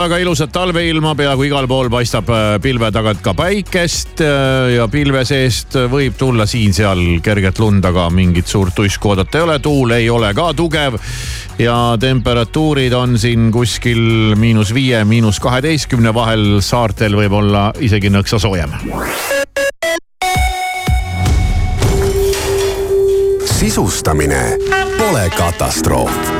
väga ilusat talveilma, peaaegu igal pool paistab äh, pilve tagant ka päikest äh, ja pilve seest võib tulla siin-seal kerget lund, aga mingit suurt tuisku oodata ei ole. tuul ei ole ka tugev ja temperatuurid on siin kuskil miinus viie, miinus kaheteistkümne vahel. saartel võib olla isegi nõksa soojem. sisustamine pole katastroof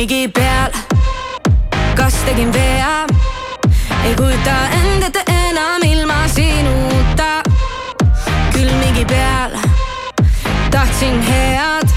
külmigi peal. kas tegin vea? ei kujuta end ette enam ilma sinuta. külmigi peal, tahtsin head,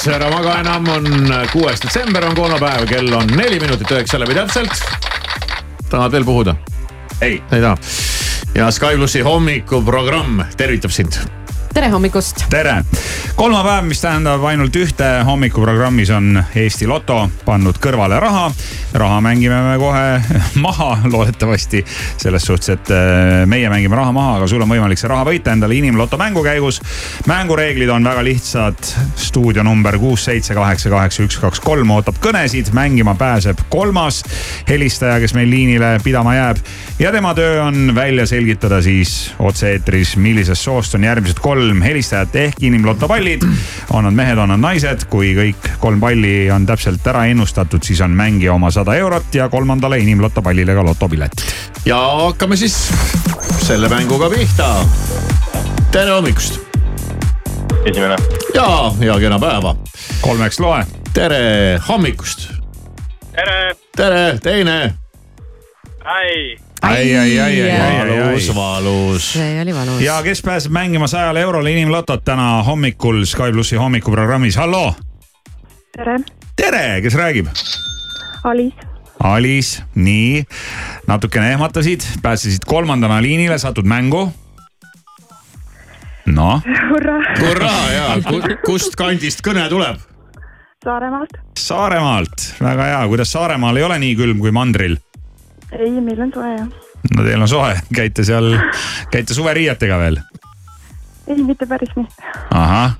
üles, ära maga enam, on kuues detsember, on kolmapäev, kell on neli minutit üheksa läbi täpselt. tahad veel puhuda? ei, ei taha. ja Sky plussi hommikuprogramm tervitab sind. tere hommikust. tere. Kolmapäev, mis tähendab ainult ühte, hommikuprogrammis on Eesti Loto pannud kõrvale raha. raha mängime me kohe maha loodetavasti. selles suhtes, et äh, meie mängime raha maha, aga sul on võimalik see raha võita endale inimloto mängu käigus. mängureeglid on väga lihtsad. stuudio number kuus, seitse, kaheksa, kaheksa, üks, kaks, kolm ootab kõnesid. mängima pääseb kolmas helistaja, kes meil liinile pidama jääb. ja tema töö on välja selgitada siis otse-eetris, millisest soost on järgmised kolm helistajat ehk inimloto pallid pallid. on nad mehed, on nad naised, kui kõik kolm palli on täpselt ära ennustatud, siis on mängija oma sada eurot ja kolmandale inimloto pallile ka lotopiletid. ja hakkame siis selle mänguga pihta. tere hommikust. esimene. ja, ja kena päeva. kolmeks loe. tere hommikust. tere. tere, teine. ai ai, ai, ai, ai, ai, ai. valus, valus. see oli valus. ja kes pääseb mängima sajale eurole inimlotot täna hommikul Sky plussi hommikuprogrammis, halloo. tere, tere, kes räägib? Alice. Alice, nii, natukene ehmatasid, pääsesid kolmandana liinile, satud mängu. noh, hurraa, hurraa ja kust kandist kõne tuleb? Saaremaalt. Saaremaalt, väga hea, kuidas Saaremaal ei ole nii külm kui mandril? Ei, meil on soe jah. no teil on soe, käite seal, käite suveriietega veel? ei, mitte päris nii. ahah,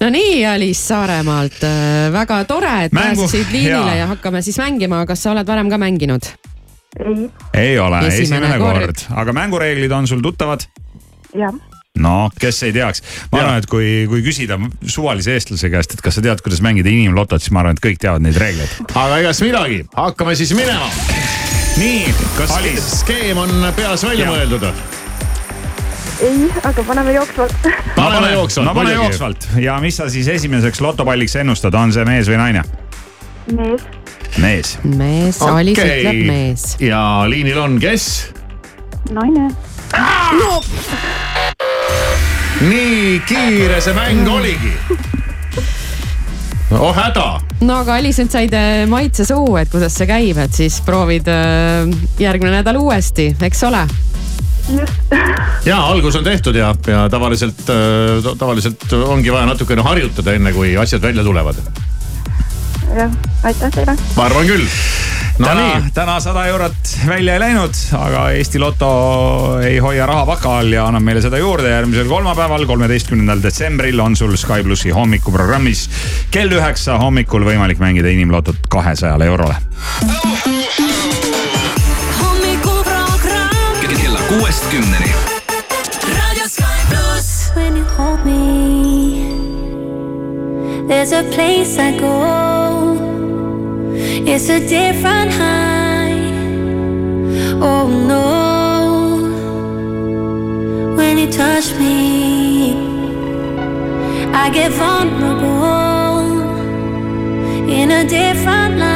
no nii, Alice Saaremaalt, väga tore, et Mängu- pääsesid liinile jaa. ja hakkame siis mängima, kas sa oled varem ka mänginud? ei, ei ole, Esimene kord. kord, aga mängureeglid on sul tuttavad? jah, no kes ei teaks, ma Jaa. arvan, et kui, kui küsida suvalise eestlase käest, et kas sa tead, kuidas mängida inimlotot, siis ma arvan, et kõik teavad neid reegleid. aga igast midagi, hakkame siis minema. Nii, kas Alice, skeem on peas välja Jaa. mõeldud? ei, aga paneme jooksvalt. pane jooksvalt, no pane jooksvalt ja mis sa siis esimeseks lotopalliks ennustad, on see mees või naine? mees, mees. mees okay., Alice ütleb mees. ja liinil on kes? naine, nii kiire see mäng oligi. oh häda. no aga Alice nüüd said äh, maitse suu, et kuidas see käib, et siis proovid äh, järgmine nädal uuesti, eks ole. just, ja algus on tehtud ja, ja tavaliselt, tavaliselt ongi vaja natukene harjutada, enne kui asjad välja tulevad. jah, aitäh teile. ma arvan küll. No täna täna sada eurot välja ei läinud, aga Eesti Loto ei hoia raha paka all ja annab meile seda juurde. järgmisel kolmapäeval, kolmeteistkümnendal detsembril on sul Sky plussi hommikuprogrammis kell üheksa hommikul võimalik mängida inimlotot kahesajale eurole. kella kuuest kümneni. Raadio Sky pluss. When you hold me, there's a place I go. It's a different high. Oh no. When you touch me, I get vulnerable in a different light.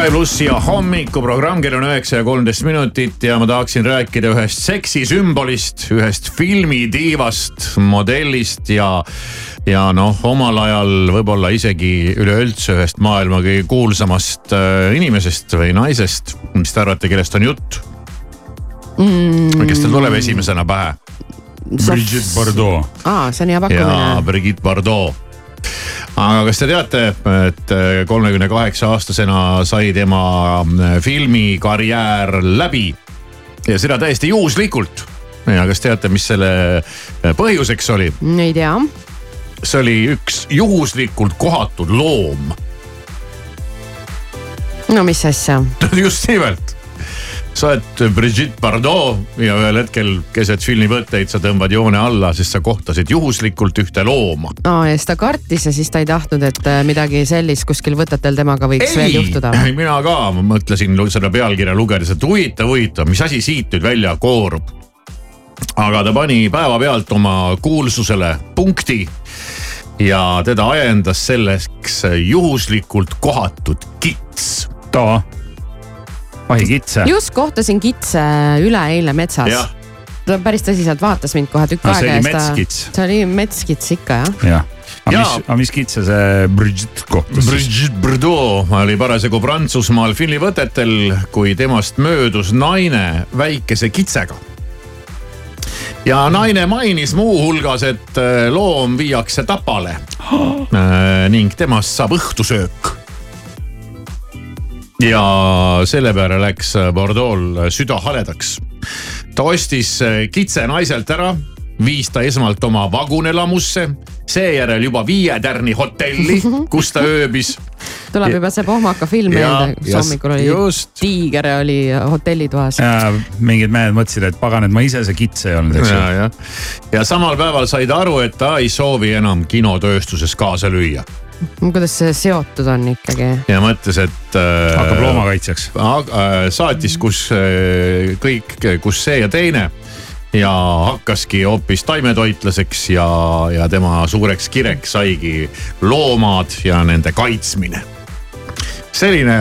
Sky plussi ja hommikuprogramm, kell on üheksa ja kolmteist minutit ja ma tahaksin rääkida ühest seksisümbolist, ühest filmitiivast, modellist ja ja noh, omal ajal võib-olla isegi üleüldse ühest maailma kõige kuulsamast äh, inimesest või naisest. mis te arvate, kellest on jutt mm.? kes teil tuleb esimesena pähe? Brigitte Bardot. aa, see on hea ja pakkumine. Brigitte Bardot aga kas te teate, et kolmekümne kaheksa aastasena sai tema äh, filmikarjäär läbi ja seda täiesti juhuslikult. ja kas teate, mis selle äh, põhjuseks oli? ei tea. see oli üks juhuslikult kohatud loom. no mis asja. just nimelt. Sa oled Brigitte Bardot ja ühel hetkel keset filmivõtteid sa tõmbad joone alla, sest sa kohtasid juhuslikult ühte looma. aa ja siis ta kartis ja siis ta ei tahtnud, et äh, midagi sellist kuskil võtetel temaga võiks veel juhtuda. mina ka mõtlesin seda pealkirja lugedes, et huvitav, huvitav, mis asi siit nüüd välja koorub. aga ta pani päevapealt oma kuulsusele punkti ja teda ajendas selleks juhuslikult kohatud kits. too, vahikitse. just kohtasin kitse üleeile metsas jah, ta päris tõsiselt vaatas mind kohe tükk No see aega oli ja siis ta metskits., see oli metskits ikka jah. jah, aga Jaa. mis, aga mis kitse see Brigitte kohtas? Brigitte Bardot oli parasjagu Prantsusmaal filmivõtetel, kui temast möödus naine väikese kitsega. ja naine mainis muuhulgas, et äh, loom viiakse tapale äh, ning temast saab õhtusöök. Ja selle peale läks Bordeaux'l süda haledaks. ta ostis äh, kitse naiselt ära, viis ta esmalt oma vagunelamusse, seejärel juba Viie tärni hotelli, kus ta ööbis tuleb Ja- juba see pohmaka film Ja- meelde, kus ja- hommikul oli just. tiiger oli hotellitoas. ja mingid mehed mõtlesid, et pagan, et ma ise see kits ei olnud, eks ja, ju. jah. ja samal päeval sai ta aru, et ta ei soovi enam kinotööstuses kaasa lüüa kuidas see seotud on ikkagi? ja mõtles, et äh,. hakkab loomakaitsjaks. saatis, kus äh, kõik, kus see ja teine ja hakkaski hoopis taimetoitlaseks ja, ja tema suureks kireks saigi loomad ja nende kaitsmine. selline,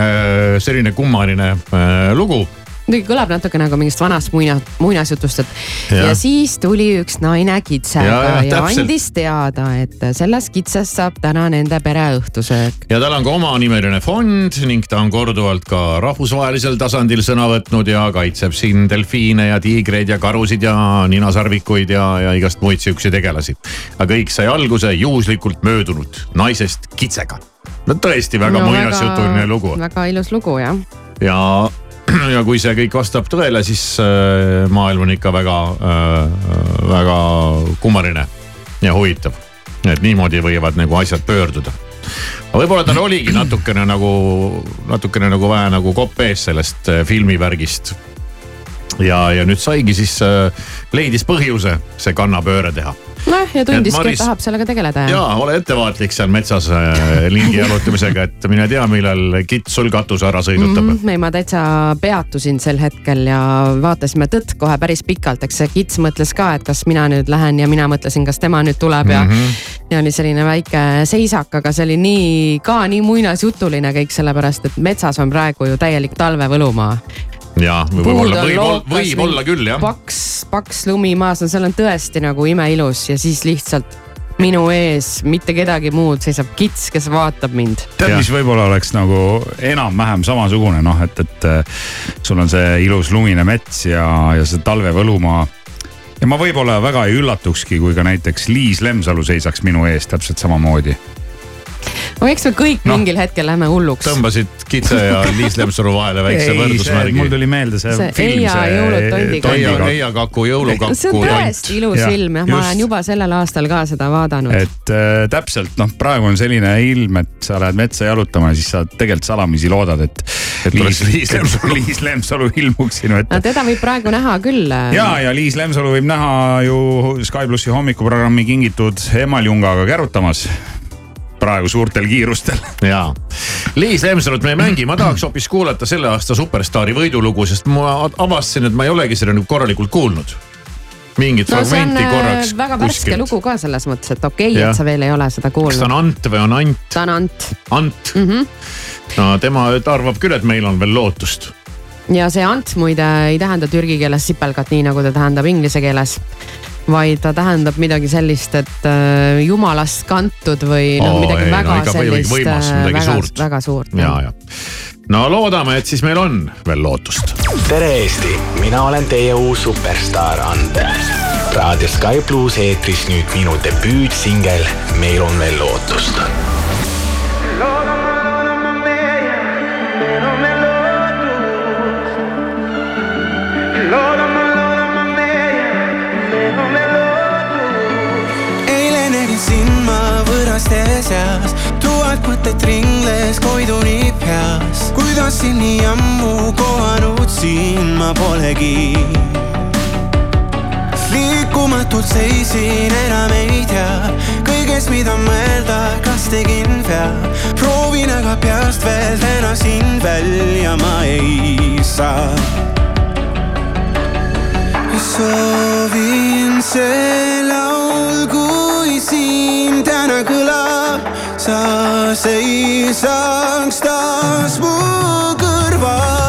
selline kummaline äh, lugu muidugi kõlab natuke nagu mingist vanast muina, muinasjutust, et ja. Ja siis tuli üks naine kitsega Ja, ja, ja andis teada, et sellest kitsest saab täna nende pere õhtusöök. ja tal on ka omanimeline fond ning ta on korduvalt ka rahvusvahelisel tasandil sõna võtnud ja kaitseb siin delfiine ja tiigreid ja karusid ja ninasarvikuid ja, ja igast muid siukseid tegelasi. aga kõik sai alguse juhuslikult möödunud naisest kitsega. no tõesti väga no, muinasjutuline lugu väga ilus lugu jah. ja, ja kui see kõik vastab tõele, siis äh, maailm on ikka väga äh,, väga kummaline ja huvitav. et niimoodi võivad nagu asjad pöörduda. aga võib-olla tal oligi natukene nagu, natukene nagu vähe nagu kopp ees sellest äh, filmivärgist. ja, ja nüüd saigi siis äh,, leidis põhjuse see kannapööre teha noh ja tundiski, et tahab sellega tegeleda ja ole ettevaatlik seal metsas äh, lingi jalutamisega, et mine tea, millal kits sul katuse ära sõidutab mm. mm. -hmm. ma täitsa peatusin sel hetkel ja vaatasime tõtt kohe päris pikalt, eks see kits mõtles ka, et kas mina nüüd lähen ja mina mõtlesin, kas tema nüüd tuleb ja mm. -hmm. ja oli selline väike seisak, aga see oli nii ka nii muinasjutuline kõik sellepärast, et metsas on praegu ju täielik talvevõlumaa. Ja võib-olla, võib, võib olla küll jah. paks, paks lumi maas, no seal on tõesti nagu imeilus ja siis lihtsalt minu ees mitte kedagi muud seisab kits, kes vaatab mind. tead, mis võib-olla oleks nagu enam-vähem samasugune noh, et, et äh, sul on see ilus lumine mets ja, ja see talvevõlumaa. ja ma võib-olla väga ei üllatukski, kui ka näiteks Liis Lemsalu seisaks minu ees täpselt samamoodi. No eks me kõik no. mingil hetkel lähme hulluks. tõmbasid Kitse ja Liis Lemsalu vahele väikse mul võrdusmärgi. tuli meelde see, See film, tondiga. Eia. Eia kaku jõulukakku see on tõesti ilus film jah, ma olen juba sellel aastal ka seda vaadanud. et äh, täpselt noh, praegu on selline ilm, et sa lähed metsa jalutama ja siis sa tegelikult salamisi loodad, et. Et tuleks Liis Lemsalu. Liis Lemsalu ilmuks sinu ette no teda võib praegu näha küll. ja, ja Liis Lemsalu võib näha ju Sky plussi hommikuprogrammi kingitud emaljungaga kärutamas. Praegu suurtel kiirustel. jaa, Liis Lemsalut me ei mängi, ma tahaks hoopis kuulata selle aasta Superstaari võidulugu, sest ma avastasin, et ma ei olegi seda nüüd korralikult kuulnud. mingit no fragmenti äh, korraks väga värske kuskilt. lugu ka selles mõttes, et okei okay,, et sa veel ei ole seda kas ta on kuulnud. Ant või on Ant? ta on Ant Ant mm. -hmm. no tema arvab küll, et meil on veel lootust. ja see Ant muide ei tähenda türgi keeles sipelgat, nii nagu ta tähendab inglise keeles vaid ta tähendab midagi sellist, et äh, jumalast kantud või noh midagi ei, no väga ikka sellist, võimas, midagi väga suurt., väga suurt. ja, ja. no loodame, et siis meil on veel lootust. tere Eesti, mina olen teie uus superstaar Ante. raadio Sky pluss eetris nüüd minu debüütsingel Meil on veel lootust. eile võõraste seas, tuhat mõtet ringles koiduni peas. kuidas siin nii ammu kohanud siin ma polegi. liikumatult seisin, enam ei tea kõiges, mida mõelda, kas tegin vea. proovin aga peast veel täna sind välja ma ei saa soovin see siin täna kõlab, sa seisaks taas mu kõrval.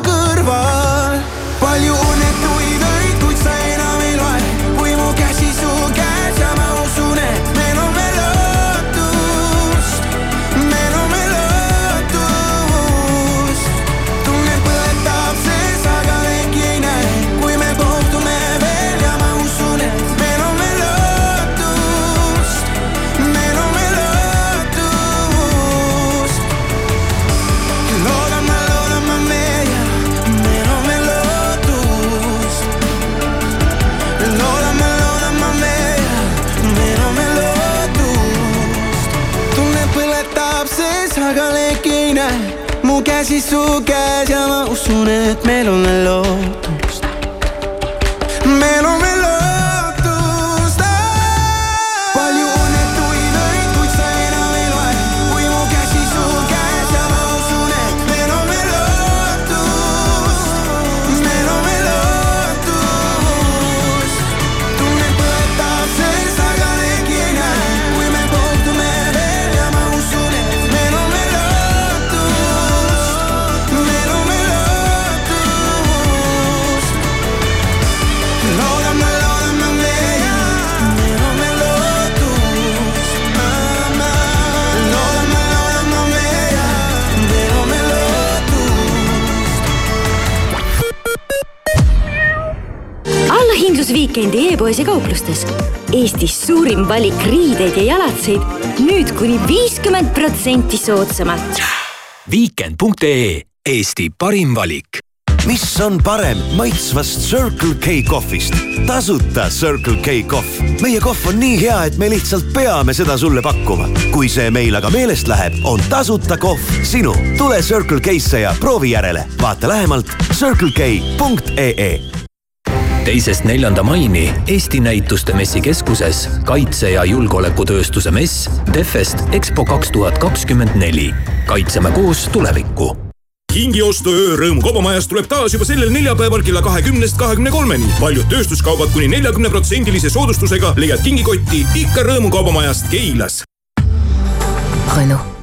valik riideid ja jalatseid nüüd kuni viiskümmend protsenti soodsamalt. Weekend.ee Eesti parim valik mis on parem maitsvast Circle K kohvist? tasuta Circle K kohv. meie kohv on nii hea, et me lihtsalt peame seda sulle pakkuma. kui see meil aga meelest läheb, on tasuta kohv sinu. tule Circle K-sse ja proovi järele. vaata lähemalt circlek.ee teisest neljanda maini Eesti Näituste Messikeskuses kaitse- ja julgeolekutööstuse mess Defest EXPO kaks tuhat kakskümmend neli. kaitseme koos tulevikku kingiostuöö Rõõmu kaubamajas tuleb taas juba sellel neljapäeval kella kahekümnest kahekümne kolmeni. paljud tööstuskaubad kuni neljakümne protsendilise soodustusega leiad kingikotti ikka Rõõmu kaubamajast Keilas. Renault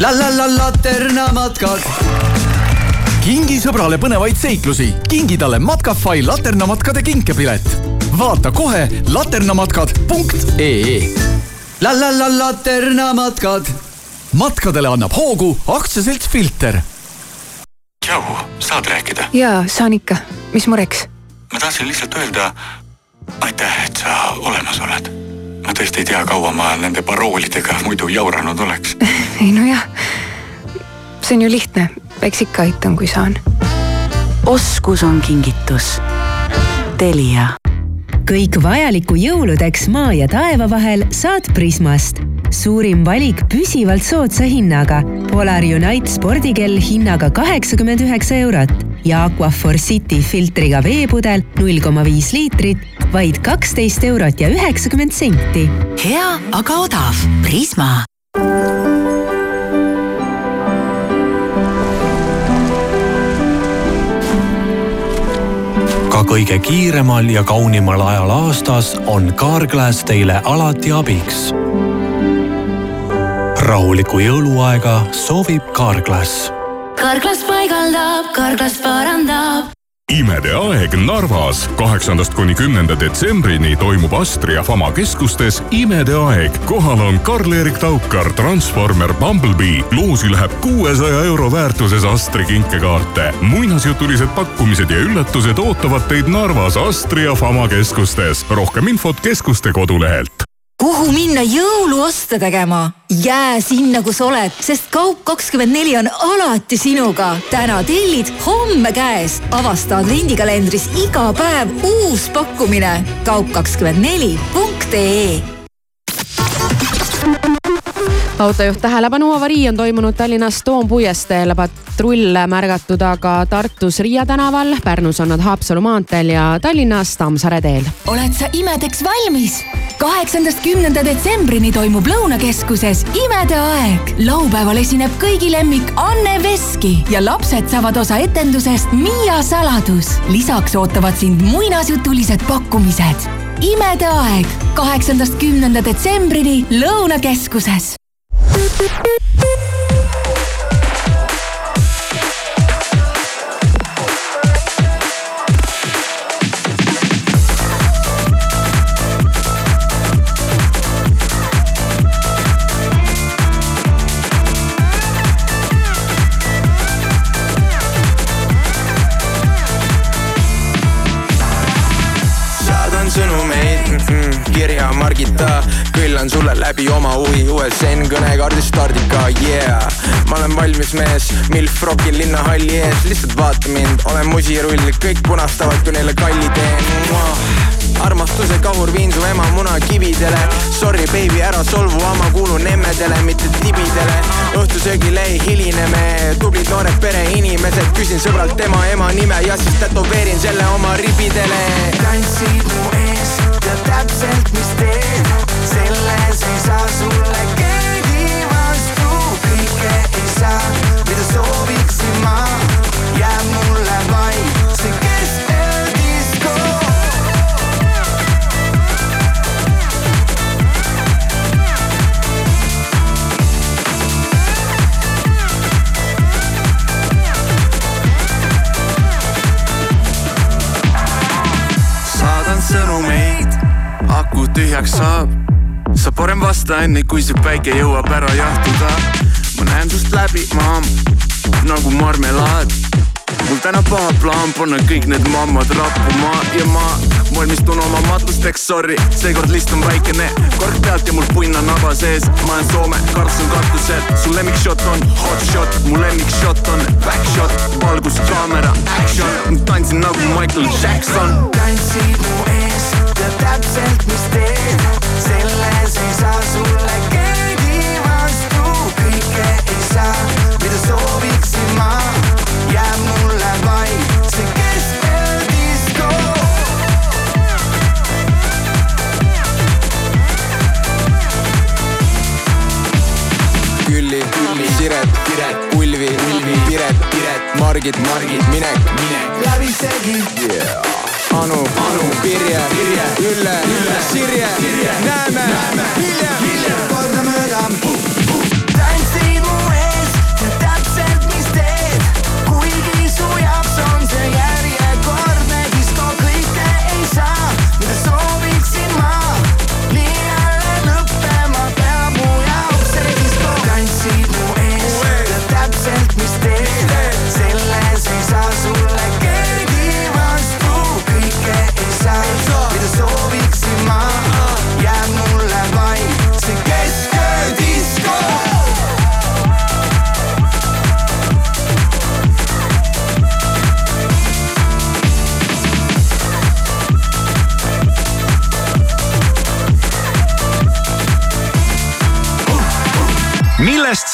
la la la laternamatkad. kingi sõbrale põnevaid seiklusi, kingi talle Matkafai laternamatkade kinkepilet. vaata kohe laternamatkad.ee. la la la laternamatkad. matkadele annab hoogu aktsiaselts Filter. tšau, saad rääkida? jaa, saan ikka. mis mureks? ma tahtsin lihtsalt öelda aitäh, et sa olemas oled. Ma tõesti ei tea, kaua ma nende paroolidega muidu jauranud oleks. ei nojah, see on ju lihtne, eks ikka aitan, kui saan. oskus on kingitus. Telia. Kõik vajalikku jõuludeks maa ja taeva vahel saad Prismast. suurim valik püsivalt soodsa hinnaga. Polar Unite spordikell hinnaga kaheksakümmend üheksa eurot ja Aquafor City filtriga veepudel null koma viis liitrit, vaid kaksteist eurot ja üheksakümmend senti. hea, aga odav. Prisma. Kõige kiiremal ja kaunimal ajal aastas on Carglass teile alati abiks. rahulikku jõuluaega soovib Carglass. Karklas paigaldab, Karklas parandab. Imede aeg Narvas. kaheksandast kuni kümnenda detsembrini toimub Astria Fama keskustes imede aeg. kohal on Karl-Erik Taukar, Transformer, Bumblebee. loosi läheb kuuesaja euro väärtuses Astri kinkekaarte. muinasjutulised pakkumised ja üllatused ootavad teid Narvas Astria Fama keskustes. rohkem infot keskuste kodulehelt kuhu minna jõuluoste tegema? jää sinna, kus oled, sest Kaup24 on alati sinuga. täna tellid, homme käes. avasta advendikalendris iga päev uus pakkumine. kaup24.ee autojuht tähelepanu, avarii on toimunud Tallinnas Toompuiesteel, patrulle märgatud aga Tartus Riia tänaval, Pärnus on nad Haapsalu maanteel ja Tallinnas Tammsaare teel. oled sa imedeks valmis? kaheksandast kümnenda detsembrini toimub Lõunakeskuses Imede aeg. laupäeval esineb kõigi lemmik Anne Veski ja lapsed saavad osa etendusest Miia saladus. lisaks ootavad sind muinasjutulised pakkumised. imede aeg kaheksandast kümnenda detsembrini Lõunakeskuses. Bye. Kirja Margita, küllan sulle läbi oma huvi. USN kõnekaardist stardika, yeah. ma olen valmis mees, milf rokil linnahalli ees, lihtsalt vaata mind, olen musirull, kõik punastavad, kui neile kalli teen. Armastuse kahur viin su ema munakividele. Sorry baby, ära solvu, ma kuulun emmedele, mitte tibidele. Õhtusöögile ei hiline me, tublid noored pereinimesed küsin sõbralt tema ema nime ja siis tätoveerin selle oma ribidele. Tantsid mu ees, tead täpselt, mis teen, selles ei saa sulle keegi vastu, kõike ei saa, mida sooviksin ma, jääb mulle vaid see keskeldisko. sõnumeid, aku tühjaks saab. sa parem vasta enne, kui see päike jõuab ära jahtuda. ma näen sust läbi, maam, nagu marmelaad. mul täna paha plaan panna kõik need mammad rappuma ja ma valmistun oma matusteks, sorry, seekord list on väikene, kork pealt ja mul punn on naba sees, ma olen Soome, Karlsson katusel, su lemmikshot on hot shot, mu lemmikshot on back shot, valgus, kaamera, action, tantsin nagu Michael Jackson. tantsid mu ees, tead täpselt, mis teed, selles ei saa sulle keegi vastu, kõike ei saa, mida sooviksin ma, jääb mulle vaid see keskeldisko. Külli, Külli, Siret, Piret, Ulvi, Ulvi, Piret, Piret, Margit, Margit, Minek, Minek, läbisegi yeah.. Anu, Anu, Pirje, Pirje, Ülle, Ülle, Sirje, Sirje, näeme, näeme, hiljem, hiljem. kordamööda. tantsid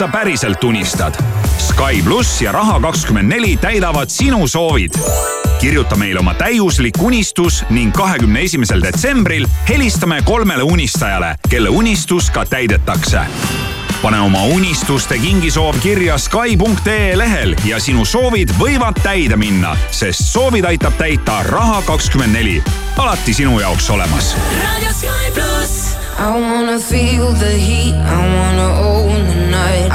millest sa päriselt unistad? Sky pluss ja Raha kakskümmend neli täidavad sinu soovid. kirjuta meile oma täiuslik unistus ning kahekümne esimesel detsembril helistame kolmele unistajale, kelle unistus ka täidetakse pane oma unistuste kingisoov kirja Sky.ee lehel ja sinu soovid võivad täide minna, sest soovid aitab täita Raha kakskümmend neli. alati sinu jaoks olemas. I wanna feel the heat, I wanna own.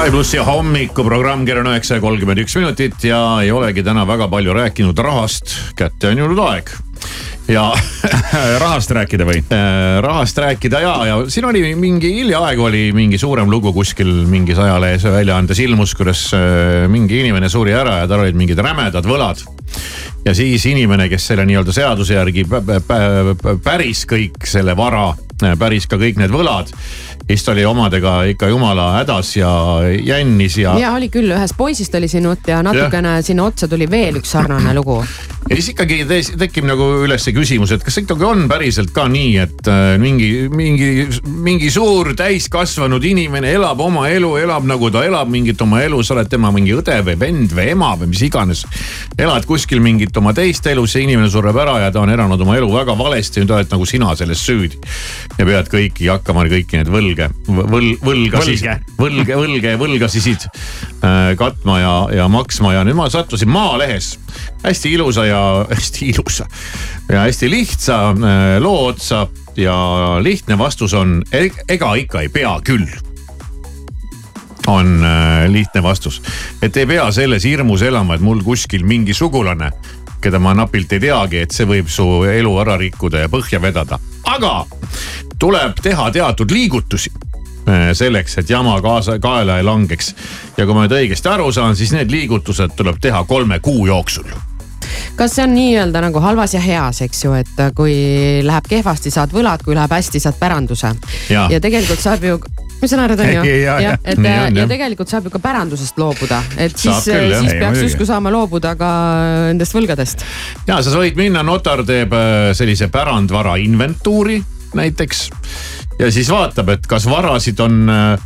Sky plussi hommikuprogramm kell on üheksa ja kolmkümmend üks minutit ja ei olegi täna väga palju rääkinud rahast. kätte on jõudnud aeg. ja rahast rääkida või? rahast rääkida ja, ja siin oli mingi hiljaaegu oli mingi suurem lugu kuskil mingis ajalehes väljaandes ilmus, kuidas äh, mingi inimene suri ära ja tal olid mingid rämedad võlad. ja siis inimene, kes selle nii-öelda seaduse järgi pä- pä- pä- päris kõik selle vara, päris ka kõik need võlad. Siis ta oli omadega ikka jumala hädas ja jännis ja. ja oli küll, ühest poisist oli siin jutt ja natukene sinna otsa tuli veel üks sarnane lugu. ja siis ikkagi tekib nagu üles see küsimus, et kas ikkagi on päriselt ka nii, et äh, mingi, mingi, mingi suur täiskasvanud inimene elab oma elu, elab nagu ta elab mingit oma elu, sa oled tema mingi õde või vend või ema või mis iganes. elad kuskil mingit oma teist elu, see inimene sureb ära ja ta on elanud oma elu väga valesti, nüüd oled nagu sina selles süüdi. ja pead kõiki hakkama kõiki neid võlge, võl-, võlgasid, võlge, võlge võlgasisid äh, katma ja, ja maksma ja nüüd ma sattusin Maalehes. Hästi ilusa ja hästi ilusa ja hästi lihtsa äh, loo otsa ja lihtne vastus on "E- ega ikka ei pea küll. On äh, lihtne vastus, et ei pea selles hirmus elama, et mul kuskil mingi sugulane, keda ma napilt ei teagi, et see võib su elu ära rikkuda ja põhja vedada, aga tuleb teha teatud liigutusi äh, selleks, et jama kaasa, kaela ei langeks. ja kui ma nüüd õigesti aru saan, siis need liigutused tuleb teha kolme kuu jooksul kas see on nii-öelda nagu halvas ja heas, eks ju, et kui läheb kehvasti, saad võlad, kui läheb hästi, saad päranduse. Ja tegelikult saab ju ma saan aru, on ju. Ja, ja. et Nii on, ja jah. tegelikult saab ju ka pärandusest loobuda, et siis, Saab küll, jah. siis Ei, peaks justkui saama loobuda ka nendest võlgadest. ja sa võid minna, notar teeb äh, sellise pärandvara inventuuri näiteks. ja siis vaatab, et kas varasid on äh,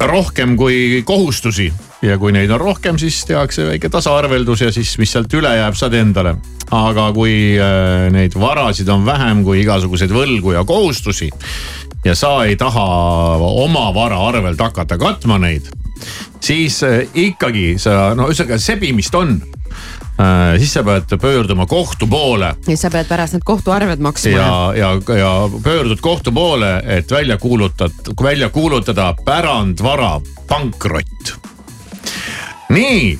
rohkem kui kohustusi ja kui neid on rohkem, siis tehakse väike tasaarveldus ja siis, mis sealt üle jääb, saad endale. aga kui äh, neid varasid on vähem kui igasuguseid võlgu ja kohustusi ja sa ei taha oma vara arvelt hakata katma neid, siis äh, ikkagi sa, no ühesõnaga sebimist on siis sa pead pöörduma kohtu poole siis sa pead pärast need kohtuarved maksma. ja, ja, ja pöördud kohtu poole, et välja kuulutad, välja kuulutada pärandvara pankrott. nii,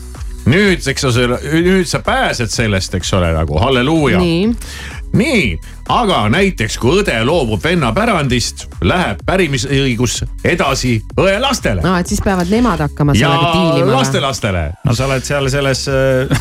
nüüd, eks ole, nüüd sa pääsed sellest, eks ole, nagu halleluuja. nii, nii, aga näiteks kui õde loobub venna pärandist, läheb pärimisõigus edasi õe lastele no et siis peavad nemad hakkama ja sellega diilima. lastelastele. no sa oled seal selles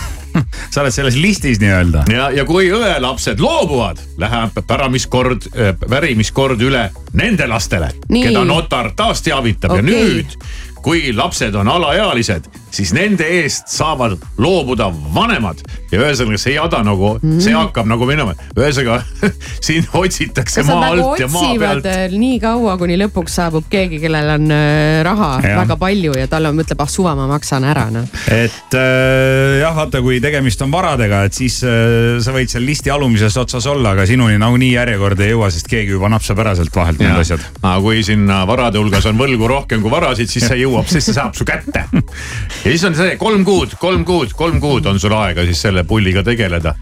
sa oled selles listis nii-öelda. ja, ja kui õelapsed loobuvad, läheb päramiskord, pärimiskord üle nende lastele, keda notar taas teavitab okay. ja nüüd kui lapsed on alaealised, siis nende eest saavad loobuda vanemad ja ühesõnaga see jada nagu mm, -hmm. see hakkab nagu minema, ühesõnaga siin otsitakse kas maa nagu alt ja maa pealt. äh, nii kaua, kuni lõpuks saabub keegi, kellel on äh, raha ja. väga palju ja tal on, mõtleb, ah suva, ma maksan ära noh. et äh, jah, vaata, kui tegemist on varadega, et siis äh, sa võid seal listi alumises otsas olla, aga sinuni nagunii järjekord ei jõua, sest keegi juba napsab ära sealt vahelt need asjad. aga kui sinna varade hulgas on võlgu rohkem kui varasid, siis see jõuab, siis see saab su kätte. ja siis on see kolm kuud, kolm kuud, kolm kuud on sul aega siis selle pulliga tegeleda.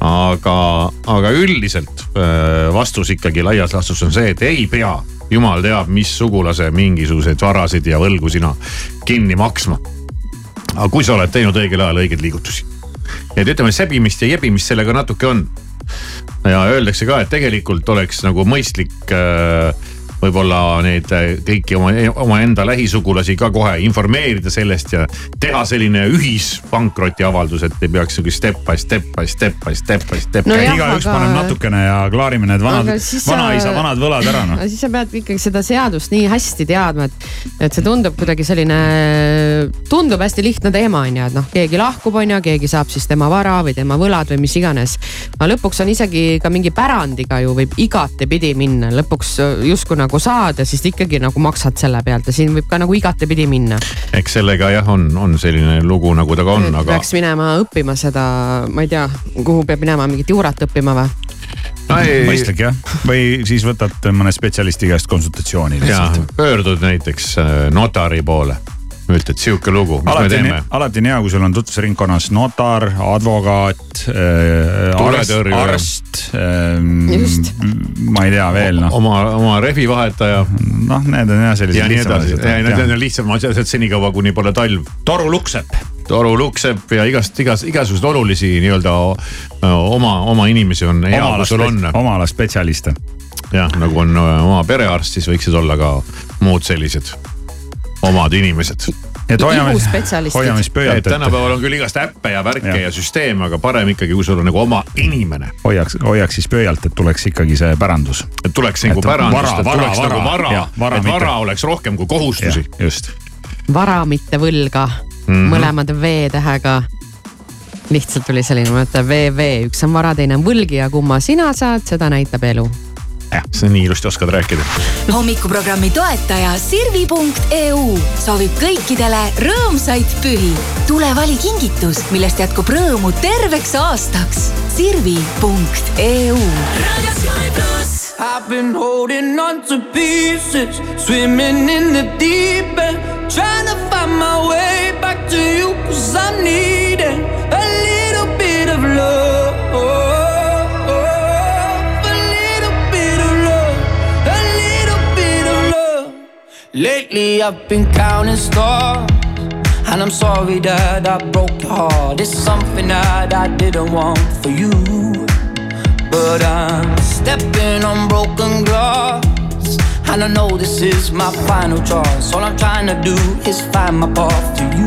aga, aga üldiselt äh, vastus ikkagi laias laastus on see, et ei pea, jumal teab, mis sugulase mingisuguseid varasid ja võlgu sina kinni maksma. aga kui sa oled teinud õigel ajal õigeid liigutusi. et ütleme, sebimist ja jebimist sellega natuke on ja öeldakse ka, et tegelikult oleks nagu mõistlik äh, võib-olla neid äh, kõiki oma, omaenda lähisugulasi ka kohe informeerida sellest ja teha selline ühispankrotiavaldus, et ei peaks sihuke step by step by step by step by step. No igaüks aga- paneb natukene ja klaarime need vanad siis, sa- vanaisa vanad võlad ära noh. siis sa pead ikkagi seda seadust nii hästi teadma, et, et see tundub kuidagi selline, tundub hästi lihtne teema on ju, et noh, keegi lahkub, on ju, keegi saab siis tema vara või tema võlad või mis iganes. aga lõpuks on isegi ka mingi pärandiga ju võib igatepidi minna, lõpuks justkui nagu saad ja siis ikkagi nagu maksad selle pealt ja siin võib ka nagu igatepidi minna. eks sellega jah, on, on selline lugu, nagu ta ka on, aga peaks minema õppima seda, ma ei tea, kuhu peab minema, mingit juurat õppima või? no, ei, mõistlik jah, või siis võtad mõne spetsialisti käest konsultatsiooni pöördud näiteks äh, notari poole, ütled sihuke lugu, mis me alati on, teeme. alati on hea, kui sul on tutvusringkonnas notar, advokaat äh,, arst, arst Just. ma ei tea veel noh, oma, oma rehvi vahetaja noh, need on jah sellised ja nii edasi. lihtsamad Need on lihtsalt asjad senikaua, kuni pole talv. toru luksepp oruluksepp ja igast, igas, igasuguseid olulisi nii-öelda oma, oma inimesi on hea, kui sul on. oma ala spetsialiste. jah, nagu on äh, oma perearst, siis võiksid olla ka muud sellised omad inimesed et hoiame, hoiame siis pöialt. tänapäeval on küll igast äppe ja värke ja, ja süsteeme, aga parem ikkagi, kui sul on nagu oma inimene. hoiaks, hoiaks siis pöialt, et tuleks ikkagi see pärandus. et tuleks nagu pärandust, et tuleks vara, nagu vara, vara, et vara oleks rohkem kui kohustusi. just. vara, mitte võlga mm, -hmm. mõlemad V-tähega lihtsalt tuli selline mõte VV, üks on vara, teine on võlg ja kumma sina saad, seda näitab elu jah, sa nii ilusti oskad rääkida. hommikuprogrammi toetaja Sirvi.eu soovib kõikidele rõõmsaid pühi. tule vali kingitus, millest jätkub rõõmu terveks aastaks. Sirvi.eu. I've been holding on to pieces, swimming in the deep end, trying to find my way back to you, cause I'm needing Lately I've been counting stars, and I'm sorry that I broke your heart. It's something that I didn't want for you. But I'm stepping on broken glass. And I know this is my final choice. All I'm trying to do is find my path to you.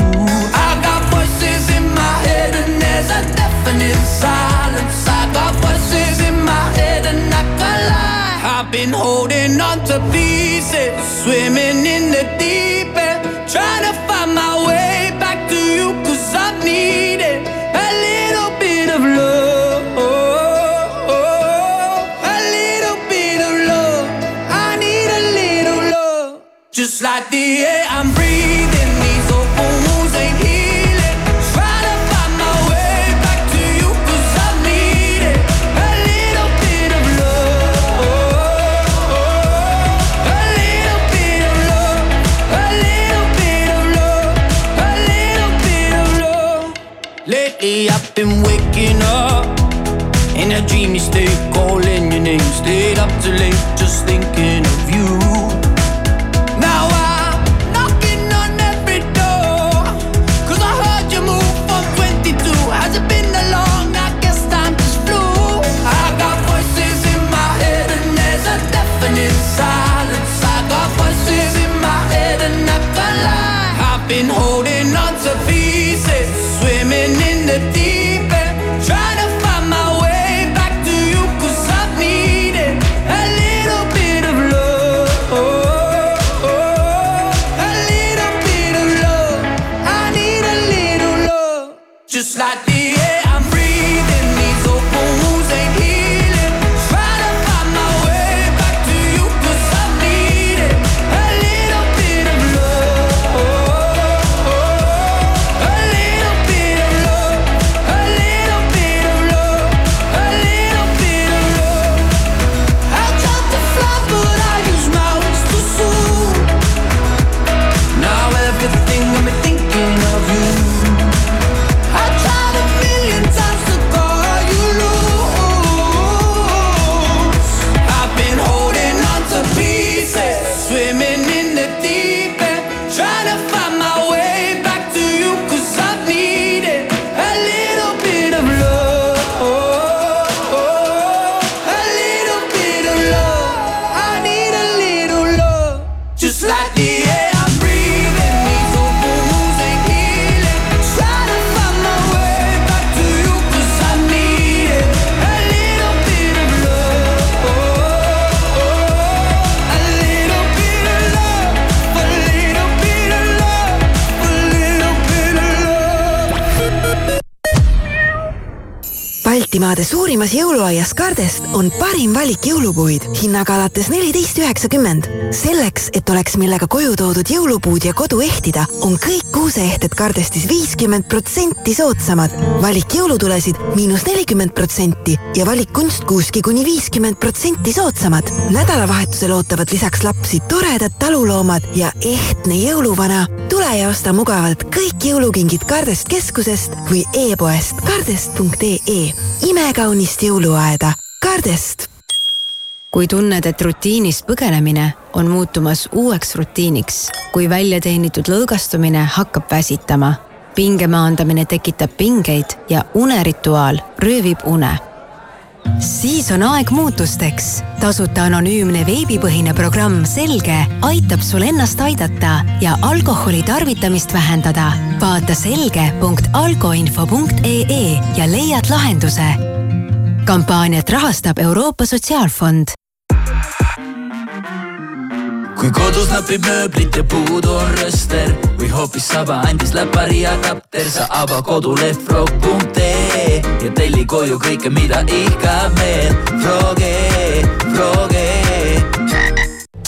I got voices in my head, and there's a definite silence. I got been holding on to pieces, swimming in the deep end, trying to find my way back to you, cause I need it. A little bit of love. A little bit of love. I need a little love. Just like the air I'm breathing, Lately I've been waking up in a dreamy state, calling your name. Stayed up too late, just thinking of you. Now I'm Baltimaade suurimas jõuluaias Kardest on parim valik jõulupuid hinnaga alates neliteist üheksakümmend. selleks, et oleks millega koju toodud jõulupuud ja kodu ehtida, on kõik kuuseehted Kardestis viiskümmend protsenti soodsamad. valik jõulutulesid miinus nelikümmend protsenti ja valik kunstkuuski kuni viiskümmend protsenti soodsamad. nädalavahetusel ootavad lisaks lapsi toredad taluloomad ja ehtne jõuluvana. tule ja osta mugavalt kõik jõulukingid Kardest keskusest või e-poest kardest.ee imekaunist jõuluaeda, Kardest. kui tunned, et rutiinist põgenemine on muutumas uueks rutiiniks, kui väljateenitud lõõgastumine hakkab väsitama, pinge maandamine tekitab pingeid ja unerituaal röövib une siis on aeg muutusteks. tasuta anonüümne veebipõhine programm Selge aitab sul ennast aidata ja alkoholi tarvitamist vähendada. vaata selge.alkoinfo.ee ja leiad lahenduse. kampaaniat rahastab Euroopa Sotsiaalfond kui kodus napib mööblit ja puudu on rööster või hoopis saba andis läpari adapter, sa ava koduleht frog.ee ja telli koju kõike, mida ihkab meel. Froge, Froge.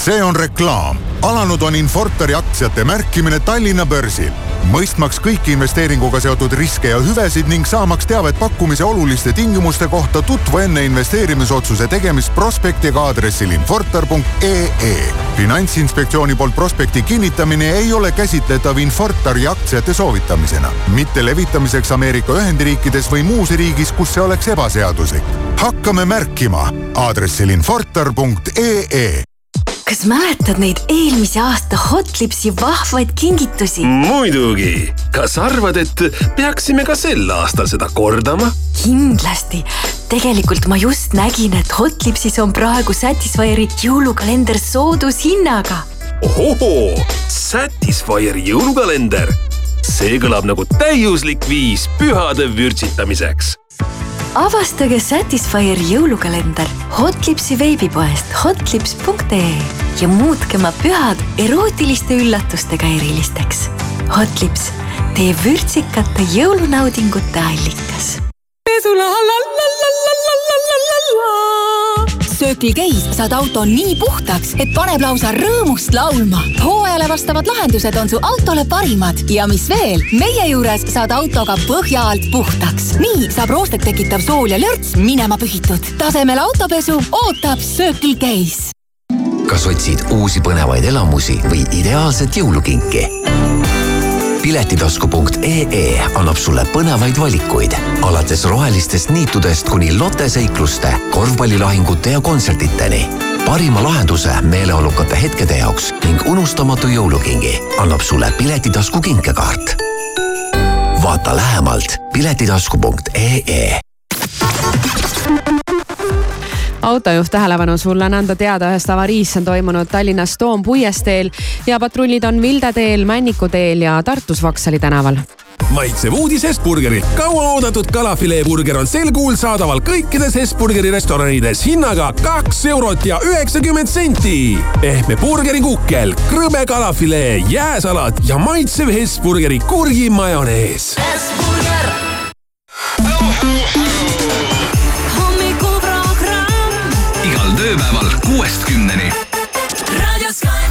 See on reklaam. alanud on Infortari aktsiate märkimine Tallinna börsil. mõistmaks kõiki investeeringuga seotud riske ja hüvesid ning saamaks teavet pakkumise oluliste tingimuste kohta, tutvu enne investeerimisotsuse tegemist prospektiga aadressil infortar.ee. finantsinspektsiooni poolt prospekti kinnitamine ei ole käsitletav Infortari aktsiate soovitamisena, mitte levitamiseks Ameerika Ühendriikides või muus riigis, kus see oleks ebaseaduslik. hakkame märkima aadressil infortar.ee kas mäletad neid eelmise aasta Hotlipsi vahvaid kingitusi? muidugi, kas arvad, et peaksime ka sel aastal seda kordama? kindlasti. tegelikult ma just nägin, et Hotlipsis on praegu Satisfyeri jõulukalender soodushinnaga. ohohoo, Satisfyeri jõulukalender. see kõlab nagu täiuslik viis pühade vürtsitamiseks avastage Satisfyeri jõulukalender Hotlipsi veebipoest hotlips.ee ja muutke oma pühad erootiliste üllatustega erilisteks. Hotlips, teie vürtsikate jõulunaudingute allikas. Circle K-s saad auto nii puhtaks, et paneb lausa rõõmust laulma. hooajale vastavad lahendused on su autole parimad ja mis veel, meie juures saad autoga põhja alt puhtaks. nii saab roostet tekitav sool ja lörts minema pühitud. tasemel autopesu ootab Circle K-s. kas otsid uusi põnevaid elamusi või ideaalset jõulukinki? piletitasku.ee annab sulle põnevaid valikuid, alates rohelistest niitudest kuni loteseikluste, korvpallilahingute ja kontsertideni. parima lahenduse meeleolukate hetkede jaoks ning unustamatu jõulukingi annab sulle Piletitasku kinkekaart. vaata lähemalt piletitasku.ee autojuht tähelepanu, sulle on anda teada ühest avariist, on toimunud Tallinnas Toompuiesteel ja patrullid on Vilde teel, Männiku teel ja Tartus Vaksali tänaval maitsev uudis Hesburgerilt. kauaoodatud kalafileeburger on sel kuul saadaval kõikides Hesburgeri restoranides hinnaga kaks eurot ja üheksakümmend senti. pehme burgerikukkel, krõbe kalafilee, jääsalat ja maitsev Hesburgeri kurgimajonees. igal tööpäeval kuuest kümneni.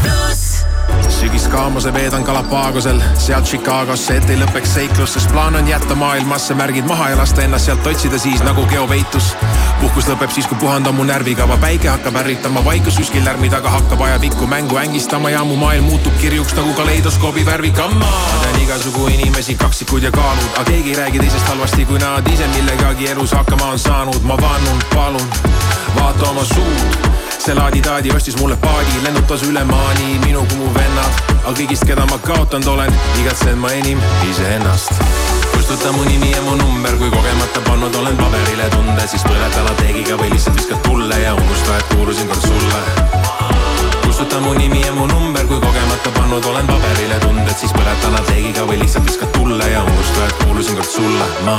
pluss sügiskaamuse veedan Galapagosel, sealt Chicagosse, et ei lõpeks seiklus, sest plaan on jätta maailmasse märgid maha ja lasta ennast sealt otsida siis nagu geopeitus. puhkus lõpeb siis, kui puhand on mu närvikava, päike hakkab ärritama, vaikus kuskil lärmi taga hakkab ajapikku mängu ängistama ja mu maailm muutub kirjuks nagu kaleidoskoobi värvikamma. Igasugu inimesi, kaksikud ja kaalud, aga keegi ei räägi teisest halvasti, kui nad ise millegagi elus hakkama on saanud. ma vannun, palun, vaata oma suud see laadi-taadi ostis mulle paadi, lennutas üle maani minu kui mu vennad. aga kõigist, keda ma kaotanud olen, igatsen ma enim iseennast. kustuta mu nimi ja mu number, kui kogemata pannud olen paberile tunde, siis põleta lateegiga või lihtsalt viskad tulle ja unusta, et kuulusin kord sulle. Kustuta mu nimi ja mu number, kui kogemata pannud olen paberile tunded, siis põleta lateegiga või lihtsalt viskad tulle ja unusta, et kuulusin kord sulle. ma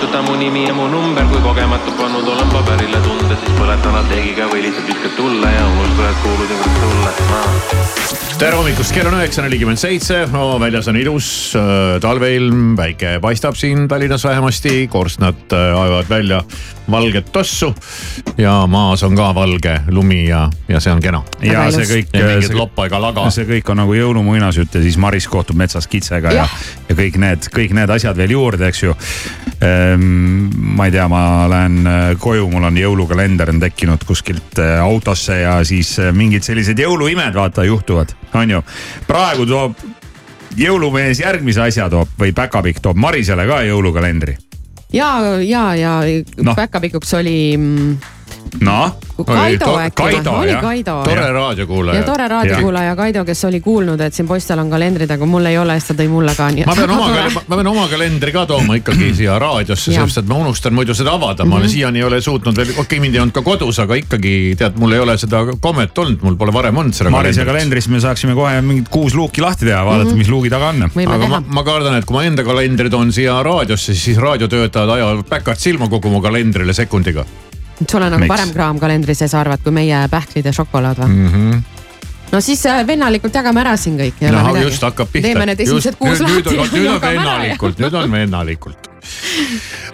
Kustuta mu nimi ja mu number, kui kogemata pannud olen paberile tunded, siis põleta lateegiga või lihtsalt viskad tulle ja unusta, et kuulusin kord sulle, ma tere hommikust, kell on üheksa nelikümmend seitse, no väljas on ilus äh, talveilm, päike paistab siin Tallinnas vähemasti, korstnad äh, ajavad välja valget tossu ja maas on ka valge lumi ja, ja see on kena. ja see kõik. ja mingit loppa ega laga. see kõik on nagu jõulumuinasjutt ja siis Maris kohtub metsas kitsega ja, ja kõik need, kõik need asjad veel juurde, eks ju. Ma ei tea, ma lähen äh, koju, mul on jõulukalender on tekkinud kuskilt äh, autosse ja siis äh, mingid sellised jõuluimed vaata juhtuvad, on ju. praegu toob jõulumees järgmise asja toob või päkapikk toob Marisele ka jõulukalendri. ja, ja, ja Noh. päkapikuks oli mm, noh. Kaido äkki või? Oli. Kaido. tore raadiokuulaja. ja tore raadiokuulaja Kaido, kes oli kuulnud, et siin poistel on kalendrid, aga mul ei ole, siis ta tõi mulle ka, ma pean oma, ma pean oma kalendri ka tooma ikkagi siia raadiosse, sellepärast et ma unustan muidu seda avada, ma olen Mhm. siiani ei ole suutnud veel, okei okay, mind ei olnud ka kodus, aga ikkagi tead, mul ei ole seda kommet olnud, mul pole varem olnud seda Marise kalendrist me saaksime kohe mingid kuus luuki lahti teha, vaadata mm, -hmm. mis luugi taga on. aga ma, ma kardan, et kui ma enda kalendri toon siia raadiosse, siis raadiotöötajad ajavad päkad silma kogu mu kalendrile sekundiga sul on nagu Miks? parem kraam kalendri sees arvad, kui meie pähklid ja šokolaad või? mm. -hmm. no siis äh, vennalikult jagame ära siin kõik. no just hakkab pihta. teeme need esimesed kuus nüüd, lahti. nüüd on vennalikult, nüüd on vennalikult.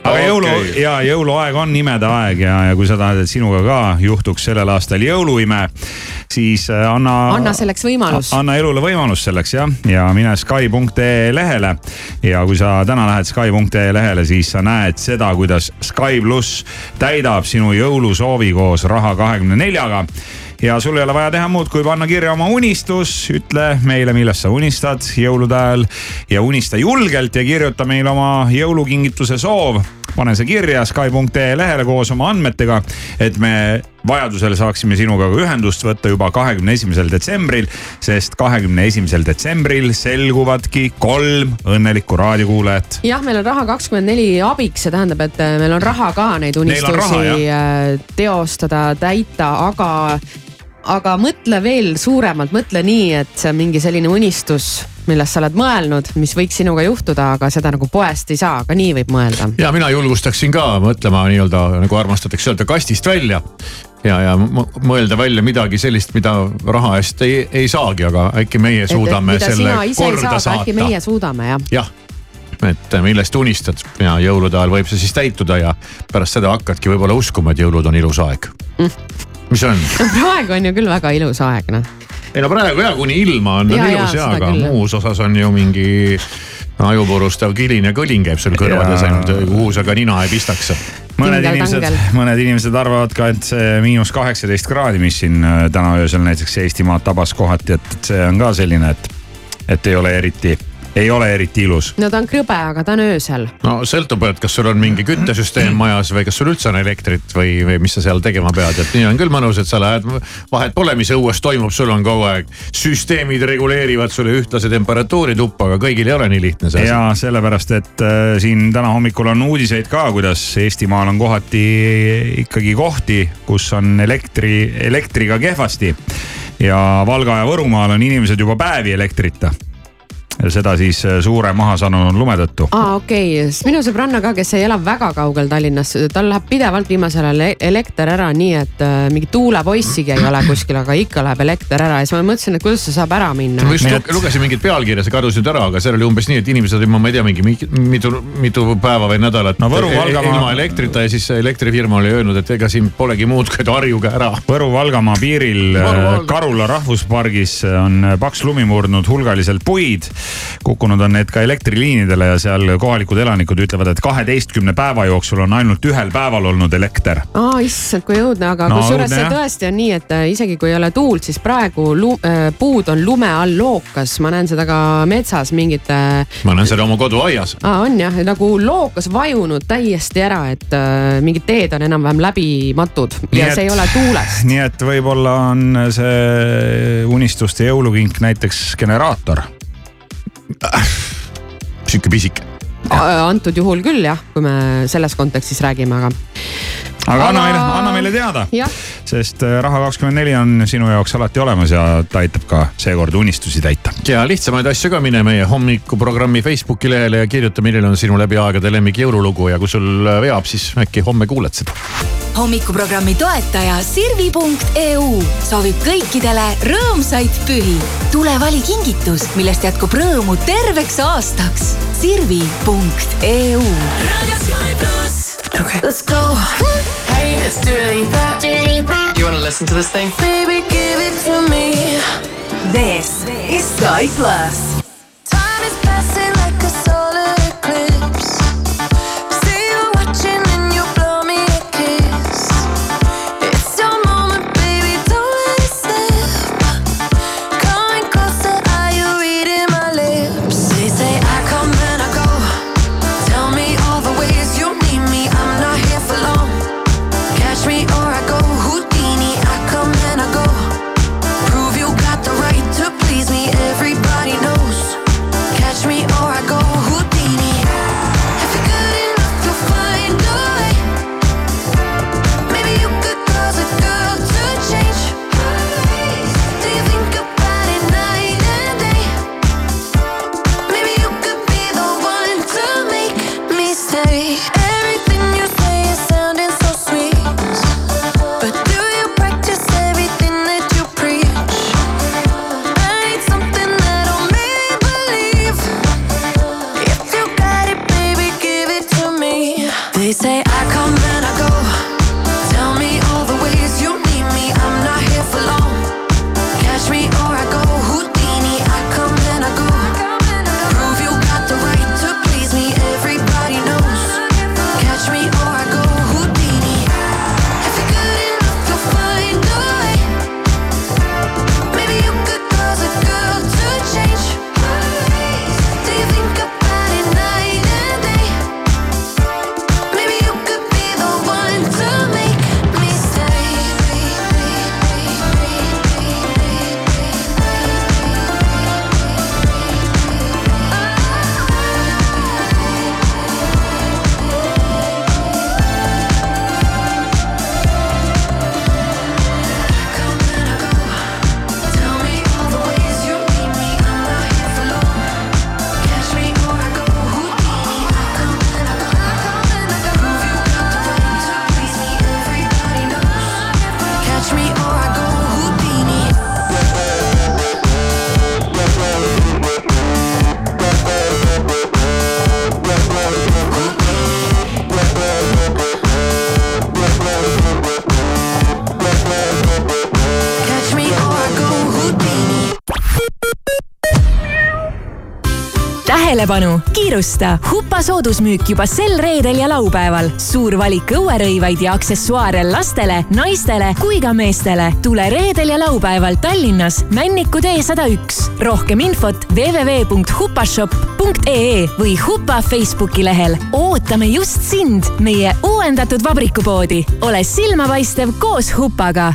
Aga jõulu ja jõuluaeg on imede aeg ja, ja kui sa tahad, et sinuga ka juhtuks sellel aastal jõuluime, siis äh, anna. anna selleks võimalus. anna elule võimalus selleks jah, ja mine Sky.ee lehele ja kui sa täna lähed Sky.ee lehele, siis sa näed seda, kuidas Sky pluss täidab sinu jõulusoovi koos Raha kahekümne neljaga ja sul ei ole vaja teha muud, kui panna kirja oma unistus, ütle meile, millest sa unistad jõulude ajal ja unista julgelt ja kirjuta meile oma jõulukingituse soov. Pane see kirja Sky.ee lehele koos oma andmetega, et me vajadusel saaksime sinuga ka ühendust võtta juba kahekümne esimesel detsembril, sest kahekümne esimesel detsembril selguvadki kolm õnnelikku raadiokuulajat. jah, meil on raha kakskümmend neli abiks, see tähendab, et äh, meil on raha ka neid on raha, unistusi äh, teostada, täita, aga, aga mõtle veel suuremalt, mõtle nii, et mingi selline unistus, millest sa oled mõelnud, mis võiks sinuga juhtuda, aga seda nagu poest ei saa, aga nii võib mõelda. ja mina julgustaksin ka mõtlema nii-öelda nagu armastatakse öelda kastist välja ja, ja mõelda välja midagi sellist, mida raha eest ei, ei saagi, aga äkki meie suudame selle sina ise ei korda saa, äkki saata. meie suudame jah. jah, et millest unistad ja jõulude ajal võib see siis täituda ja pärast seda hakkadki võib-olla uskuma, et jõulud on ilus aeg. mis on? praegu on ju küll väga ilus aeg noh. Ei no praegu ja kuni ilma on, on ilus ja, aga küll. muus osas on ju mingi ajupurustav kilin ja kõlin käib sul kõrvades Ja- ainult, kuhu sa ka nina ei pistaks. mõned Tingel inimesed mõned inimesed arvavad ka, et see miinus kaheksateist kraadi, mis siin äh, täna öösel näiteks Eestimaad tabas kohati, et et see on ka selline, et, et ei ole eriti, ei ole eriti ilus. no ta on krõbe, aga ta on öösel. no sõltub, et kas sul on mingi küttesüsteem majas või kas sul üldse on elektrit või, või mis sa seal tegema pead, et nii on küll mõnus, et sa lähed, vahet pole, mis õues toimub, sul on kogu aeg. süsteemid reguleerivad sulle ühtlase temperatuuri tuppa, aga kõigil ei ole nii lihtne see asi. ja sellepärast, et äh, siin täna hommikul on uudiseid ka, kuidas Eestimaal on kohati ikkagi kohti, kus on elektri, elektriga kehvasti. ja Valga ja Võrumaal on inimesed juba päevi elektrita. Seda siis äh, suure mahasanunud lume tõttu. aa, okei okay., sest minu sõbranna ka, kes ei ela väga kaugel Tallinnast, tal läheb pidevalt viimasel ajal e- elekter ära, nii et äh, mingi tuulepoissigi ei ole kuskil, aga ikka läheb elekter ära ja siis ma mõtlesin, et kuidas see saab ära minna. ma just lu- lugesin mingit pealkirja, see kadus nüüd ära, aga seal oli umbes nii, et inimesed ilma, ma ei tea, mingi mi- mitu, mitu päeva või nädalat No Võru- e- Valgamaa- ilma elektrita ja siis elektrifirma oli öelnud, et ega siin polegi muud, kui et harjuge ära. Võru-Valgamaa piiril Võru- äh, Valga- Karula rahvuspargis on paks lumi murdnud hulgaliselt puid kukkunud on need ka elektriliinidele ja seal kohalikud elanikud ütlevad, et kaheteistkümne päeva jooksul on ainult ühel päeval olnud elekter. aa, issand, kui õudne, aga No kusjuures see tõesti on nii, et äh, isegi kui ei ole tuult, siis praegu lu, äh, puud on lume all lookas, ma näen seda ka metsas mingite. ma näen seda oma koduaias. aa, on jah, nagu lookas vajunud täiesti ära, et äh, mingid teed on enam-vähem läbimatud ja see ei ole tuules. nii et võib-olla on see unistuste jõulukink näiteks generaator. Sihuke pisike. Antud juhul küll jah, kui me selles kontekstis räägime, aga. aga anna meile, anna meile teada, sest äh, Raha24 on sinu jaoks alati olemas ja ta aitab ka seekord unistusi täita. ja lihtsamaid asju ka mine meie hommikuprogrammi Facebooki lehele ja kirjuta, milline on sinu läbi aegade lemmik jõululugu ja kui sul veab, siis äkki homme kuuled seda. hommikuprogrammi toetaja Sirvi.eu soovib kõikidele rõõmsaid pühi. tule vali kingitus, millest jätkub rõõmu terveks aastaks. Sirvi.eu. Okay. Let's go. Hey, let's do it. You want to listen to this thing? Baby, give it to me. This is Sky Plus. tähelepanu, kiirusta, Hupa soodusmüük juba sel reedel ja laupäeval. suur valik õuerõivaid ja aksessuaare lastele, naistele kui ka meestele. tule reedel ja laupäeval Tallinnas Männiku tee sada üks. rohkem infot www.hupashop.ee või Hupa Facebooki lehel. ootame just sind, meie uuendatud vabrikupoodi. ole silmapaistev koos Hupaga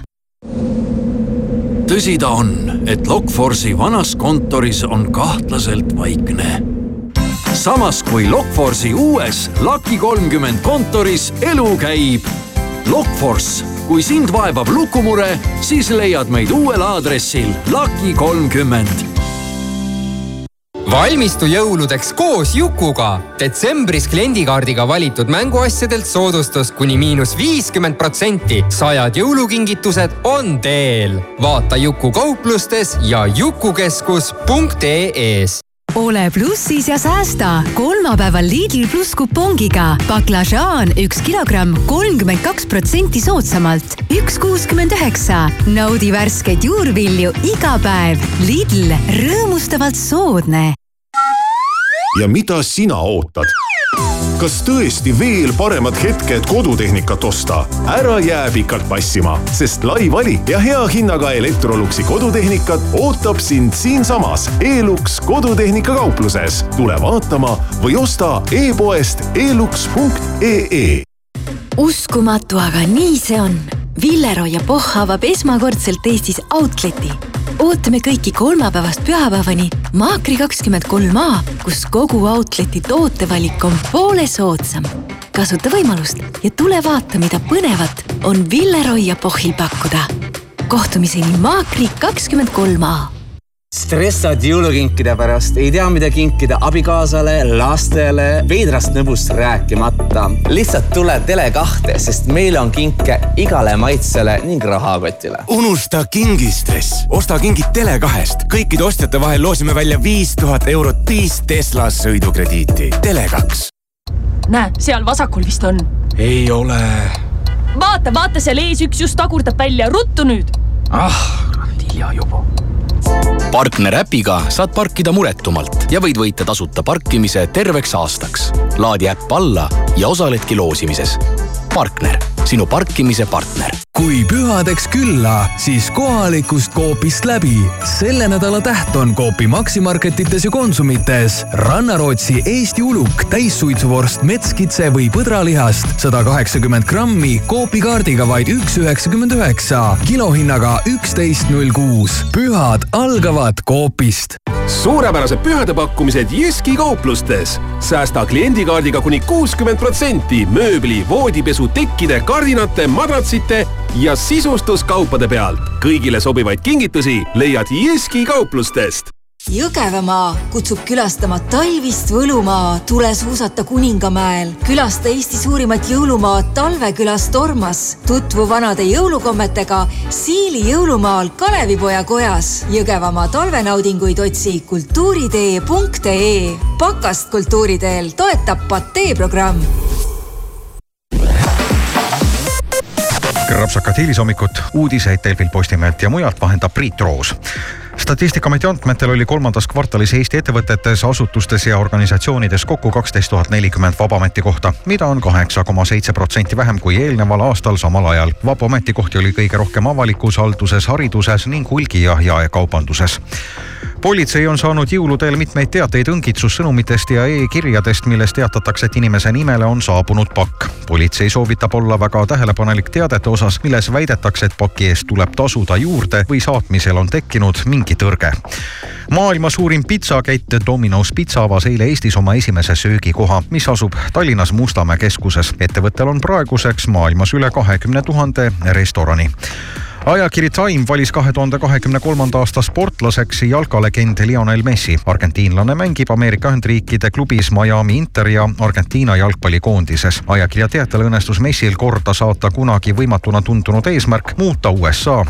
tõsi ta on, et Lokforce'i vanas kontoris on kahtlaselt vaikne. Samas kui Lokforce'i uues Lucky kolmkümmend kontoris elu käib. Lokforce, kui sind vaevab lukumure, siis leiad meid uuel aadressil Lucky kolmkümmend valmistu jõuludeks koos Jukuga. detsembris kliendikaardiga valitud mänguasjadelt soodustus kuni miinus viiskümmend protsenti. sajad jõulukingitused on teel. vaata Juku kauplustes ja jukukeskus.ee-s ole plussis ja säästa kolmapäeval Lidl pluss kupongiga baklažaan üks kilogramm kolmkümmend kaks protsenti soodsamalt, üks kuuskümmend üheksa. naudi värskeid juurvilju iga päev. Lidl, rõõmustavalt soodne ja mida sina ootad? Kas tõesti veel paremad hetked kodutehnikat osta? ära jää pikalt passima, sest lai valik ja hea hinnaga Electroluxi kodutehnikat ootab sind siinsamas Elux kodutehnika kaupluses. tule vaatama või osta e-poest elux.ee. uskumatu, aga nii see on. Villero ja Pohh avab esmakordselt Eestis Outleti. Ootame kõiki kolmapäevast pühapäevani Maakri kakskümmend kolm A, kus kogu Outleti tootevalik on poole soodsam. kasuta võimalust ja tule vaata, mida põnevat on Villero ja Pohhil pakkuda. kohtumiseni Maakri kakskümmend kolm A stressad jõulukinkide pärast, ei tea, mida kinkida abikaasale, lastele, veidrast nõbust rääkimata. lihtsalt tule Tele2-te, sest meil on kinke igale maitsele ning rahakotile. unusta kingistress, osta kingid Tele2-st. kõikide ostjate vahel loosime välja viis tuhat eurot viis Tesla sõidukrediiti. Tele2. näe, seal vasakul vist on. ei ole. vaata, vaata seal ees üks just tagurdab välja, ruttu nüüd. ah, hilja juba partner äpiga saad parkida muretumalt ja võid võita tasuta parkimise terveks aastaks. laadi äpp alla ja osaledki loosimises. partner, sinu parkimise partner. kui pühadeks külla, siis kohalikust Coopist läbi. selle nädala täht on Coopi Maximarketites ja Konsumites Rannarootsi Eesti uluk, täissuitsuvorst metskitse või põdralihast sada kaheksakümmend grammi Coopi kaardiga vaid üks üheksakümmend üheksa, kilohinnaga üksteist null kuus. pühad algavad Coopist suurepärased pühadepakkumised Jyski kauplustes. säästa kliendikaardiga kuni kuuskümmend protsenti mööbli, voodipesu, tekkide, kardinate, madratsite ja sisustuskaupade pealt. kõigile sobivaid kingitusi leiad Jyski kauplustest Jõgevamaa kutsub külastama talvist võlumaa, tule suusata Kuningamäel. külasta Eesti suurimat jõulumaad Talvekülas Tormas. tutvu vanade jõulukommetega Siili jõulumaal Kalevipoja kojas. Jõgevamaa talvenaudinguid otsi kultuuritee.ee. pakast kultuuriteel toetab Patee programm rapsakat hilishommikut, uudiseid Delfilt, Postimehelt ja mujalt vahendab Priit Roos statistikaameti andmetel oli kolmandas kvartalis Eesti ettevõtetes, asutustes ja organisatsioonides kokku kaksteist tuhat nelikümmend vaba ametikohta, mida on kaheksa koma seitse protsenti vähem kui eelneval aastal samal ajal. vabu ametikohti oli kõige rohkem avalikus halduses, hariduses ning hulgi- ja jaekaubanduses politsei on saanud jõuludel mitmeid teateid õngitsussõnumitest ja e-kirjadest, milles teatatakse, et inimese nimele on saabunud pakk. politsei soovitab olla väga tähelepanelik teadete osas, milles väidetakse, et paki eest tuleb tasuda juurde või saatmisel on tekkinud mingi tõrge. maailma suurim pitsakett Domino's Pizza avas eile Eestis oma esimese söögikoha, mis asub Tallinnas Mustamäe keskuses. ettevõttel on praeguseks maailmas üle kahekümne tuhande restorani ajakiri Time valis kahe tuhande kahekümne kolmanda aasta sportlaseks jalkalegend Lionel Messi. argentiinlane mängib Ameerika Ühendriikide klubis Miami Inter ja Argentiina jalgpallikoondises. ajakirja teatel õnnestus Messil korda saata kunagi võimatuna tundunud eesmärk muuta USA